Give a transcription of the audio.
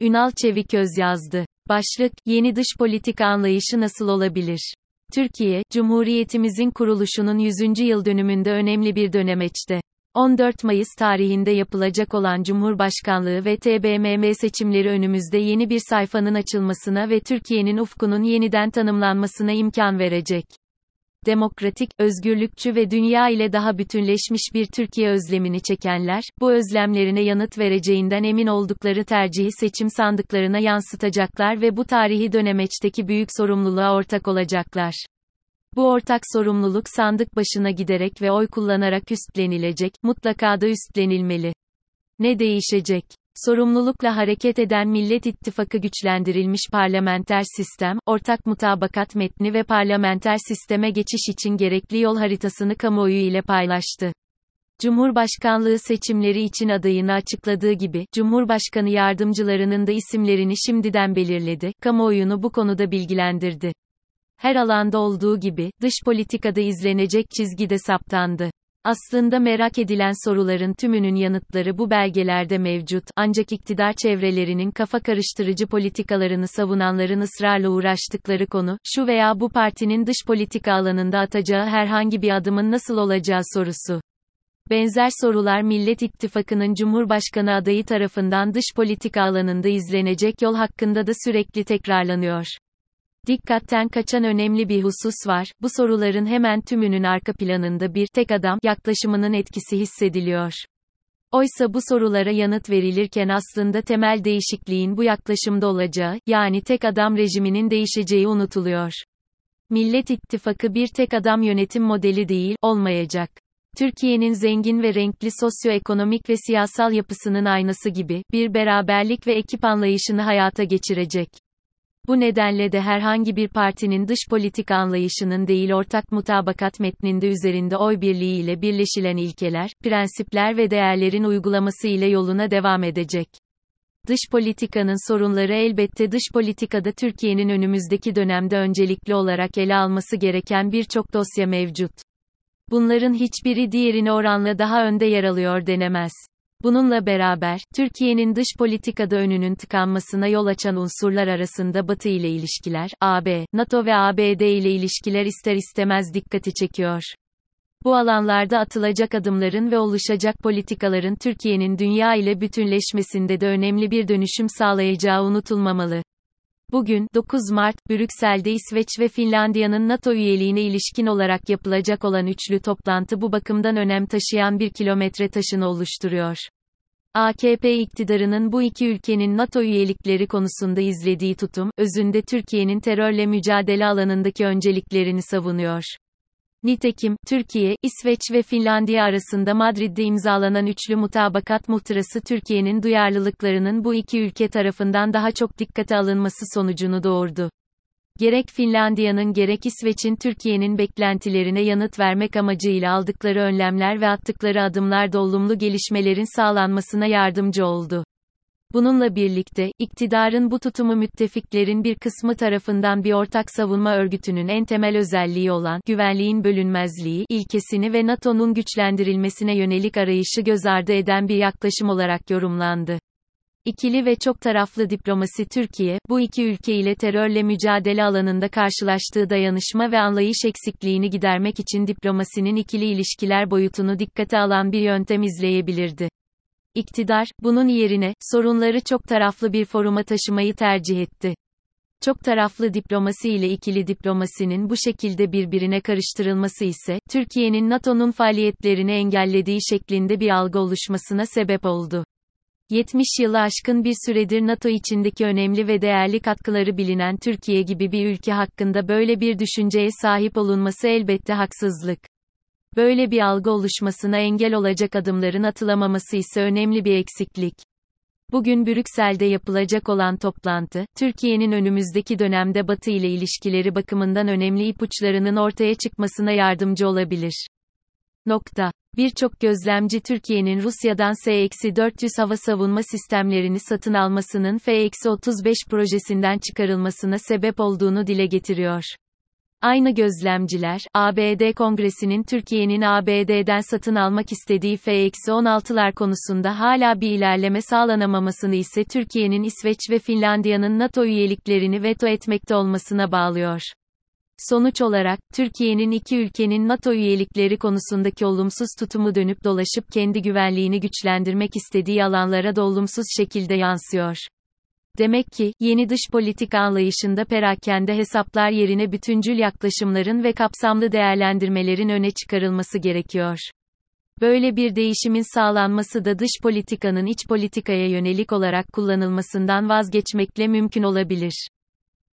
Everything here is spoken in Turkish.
Ünal Çeviköz yazdı. Başlık, yeni dış politika anlayışı nasıl olabilir? Türkiye, Cumhuriyetimizin kuruluşunun 100. yıl dönümünde önemli bir dönemeçte. 14 Mayıs tarihinde yapılacak olan Cumhurbaşkanlığı ve TBMM seçimleri önümüzde yeni bir sayfanın açılmasına ve Türkiye'nin ufkunun yeniden tanımlanmasına imkan verecek demokratik, özgürlükçü ve dünya ile daha bütünleşmiş bir Türkiye özlemini çekenler, bu özlemlerine yanıt vereceğinden emin oldukları tercihi seçim sandıklarına yansıtacaklar ve bu tarihi dönemeçteki büyük sorumluluğa ortak olacaklar. Bu ortak sorumluluk sandık başına giderek ve oy kullanarak üstlenilecek, mutlaka da üstlenilmeli. Ne değişecek? Sorumlulukla hareket eden Millet İttifakı güçlendirilmiş parlamenter sistem, ortak mutabakat metni ve parlamenter sisteme geçiş için gerekli yol haritasını kamuoyu ile paylaştı. Cumhurbaşkanlığı seçimleri için adayını açıkladığı gibi, Cumhurbaşkanı yardımcılarının da isimlerini şimdiden belirledi, kamuoyunu bu konuda bilgilendirdi. Her alanda olduğu gibi, dış politikada izlenecek çizgi de saptandı. Aslında merak edilen soruların tümünün yanıtları bu belgelerde mevcut, ancak iktidar çevrelerinin kafa karıştırıcı politikalarını savunanların ısrarla uğraştıkları konu, şu veya bu partinin dış politika alanında atacağı herhangi bir adımın nasıl olacağı sorusu. Benzer sorular Millet İttifakı'nın Cumhurbaşkanı adayı tarafından dış politika alanında izlenecek yol hakkında da sürekli tekrarlanıyor. Dikkatten kaçan önemli bir husus var, bu soruların hemen tümünün arka planında bir tek adam yaklaşımının etkisi hissediliyor. Oysa bu sorulara yanıt verilirken aslında temel değişikliğin bu yaklaşımda olacağı, yani tek adam rejiminin değişeceği unutuluyor. Millet İttifakı bir tek adam yönetim modeli değil, olmayacak. Türkiye'nin zengin ve renkli sosyoekonomik ve siyasal yapısının aynası gibi, bir beraberlik ve ekip anlayışını hayata geçirecek. Bu nedenle de herhangi bir partinin dış politik anlayışının değil ortak mutabakat metninde üzerinde oy birliği ile birleşilen ilkeler, prensipler ve değerlerin uygulaması ile yoluna devam edecek. Dış politikanın sorunları elbette dış politikada Türkiye'nin önümüzdeki dönemde öncelikli olarak ele alması gereken birçok dosya mevcut. Bunların hiçbiri diğerine oranla daha önde yer alıyor denemez. Bununla beraber, Türkiye'nin dış politikada önünün tıkanmasına yol açan unsurlar arasında Batı ile ilişkiler, AB, NATO ve ABD ile ilişkiler ister istemez dikkati çekiyor. Bu alanlarda atılacak adımların ve oluşacak politikaların Türkiye'nin dünya ile bütünleşmesinde de önemli bir dönüşüm sağlayacağı unutulmamalı. Bugün, 9 Mart, Brüksel'de İsveç ve Finlandiya'nın NATO üyeliğine ilişkin olarak yapılacak olan üçlü toplantı bu bakımdan önem taşıyan bir kilometre taşını oluşturuyor. AKP iktidarının bu iki ülkenin NATO üyelikleri konusunda izlediği tutum, özünde Türkiye'nin terörle mücadele alanındaki önceliklerini savunuyor. Nitekim, Türkiye, İsveç ve Finlandiya arasında Madrid'de imzalanan üçlü mutabakat muhtırası Türkiye'nin duyarlılıklarının bu iki ülke tarafından daha çok dikkate alınması sonucunu doğurdu. Gerek Finlandiya'nın gerek İsveç'in Türkiye'nin beklentilerine yanıt vermek amacıyla aldıkları önlemler ve attıkları adımlar da olumlu gelişmelerin sağlanmasına yardımcı oldu. Bununla birlikte, iktidarın bu tutumu müttefiklerin bir kısmı tarafından bir ortak savunma örgütünün en temel özelliği olan güvenliğin bölünmezliği ilkesini ve NATO'nun güçlendirilmesine yönelik arayışı göz ardı eden bir yaklaşım olarak yorumlandı. İkili ve çok taraflı diplomasi Türkiye, bu iki ülke ile terörle mücadele alanında karşılaştığı dayanışma ve anlayış eksikliğini gidermek için diplomasinin ikili ilişkiler boyutunu dikkate alan bir yöntem izleyebilirdi. İktidar, bunun yerine, sorunları çok taraflı bir foruma taşımayı tercih etti. Çok taraflı diplomasi ile ikili diplomasinin bu şekilde birbirine karıştırılması ise, Türkiye'nin NATO'nun faaliyetlerini engellediği şeklinde bir algı oluşmasına sebep oldu. 70 yılı aşkın bir süredir NATO içindeki önemli ve değerli katkıları bilinen Türkiye gibi bir ülke hakkında böyle bir düşünceye sahip olunması elbette haksızlık. Böyle bir algı oluşmasına engel olacak adımların atılamaması ise önemli bir eksiklik. Bugün Brüksel'de yapılacak olan toplantı, Türkiye'nin önümüzdeki dönemde Batı ile ilişkileri bakımından önemli ipuçlarının ortaya çıkmasına yardımcı olabilir. Nokta. Birçok gözlemci Türkiye'nin Rusya'dan S-400 hava savunma sistemlerini satın almasının F-35 projesinden çıkarılmasına sebep olduğunu dile getiriyor. Aynı gözlemciler, ABD Kongresi'nin Türkiye'nin ABD'den satın almak istediği F-16'lar konusunda hala bir ilerleme sağlanamamasını ise Türkiye'nin İsveç ve Finlandiya'nın NATO üyeliklerini veto etmekte olmasına bağlıyor. Sonuç olarak, Türkiye'nin iki ülkenin NATO üyelikleri konusundaki olumsuz tutumu dönüp dolaşıp kendi güvenliğini güçlendirmek istediği alanlara da olumsuz şekilde yansıyor. Demek ki, yeni dış politika anlayışında perakende hesaplar yerine bütüncül yaklaşımların ve kapsamlı değerlendirmelerin öne çıkarılması gerekiyor. Böyle bir değişimin sağlanması da dış politikanın iç politikaya yönelik olarak kullanılmasından vazgeçmekle mümkün olabilir.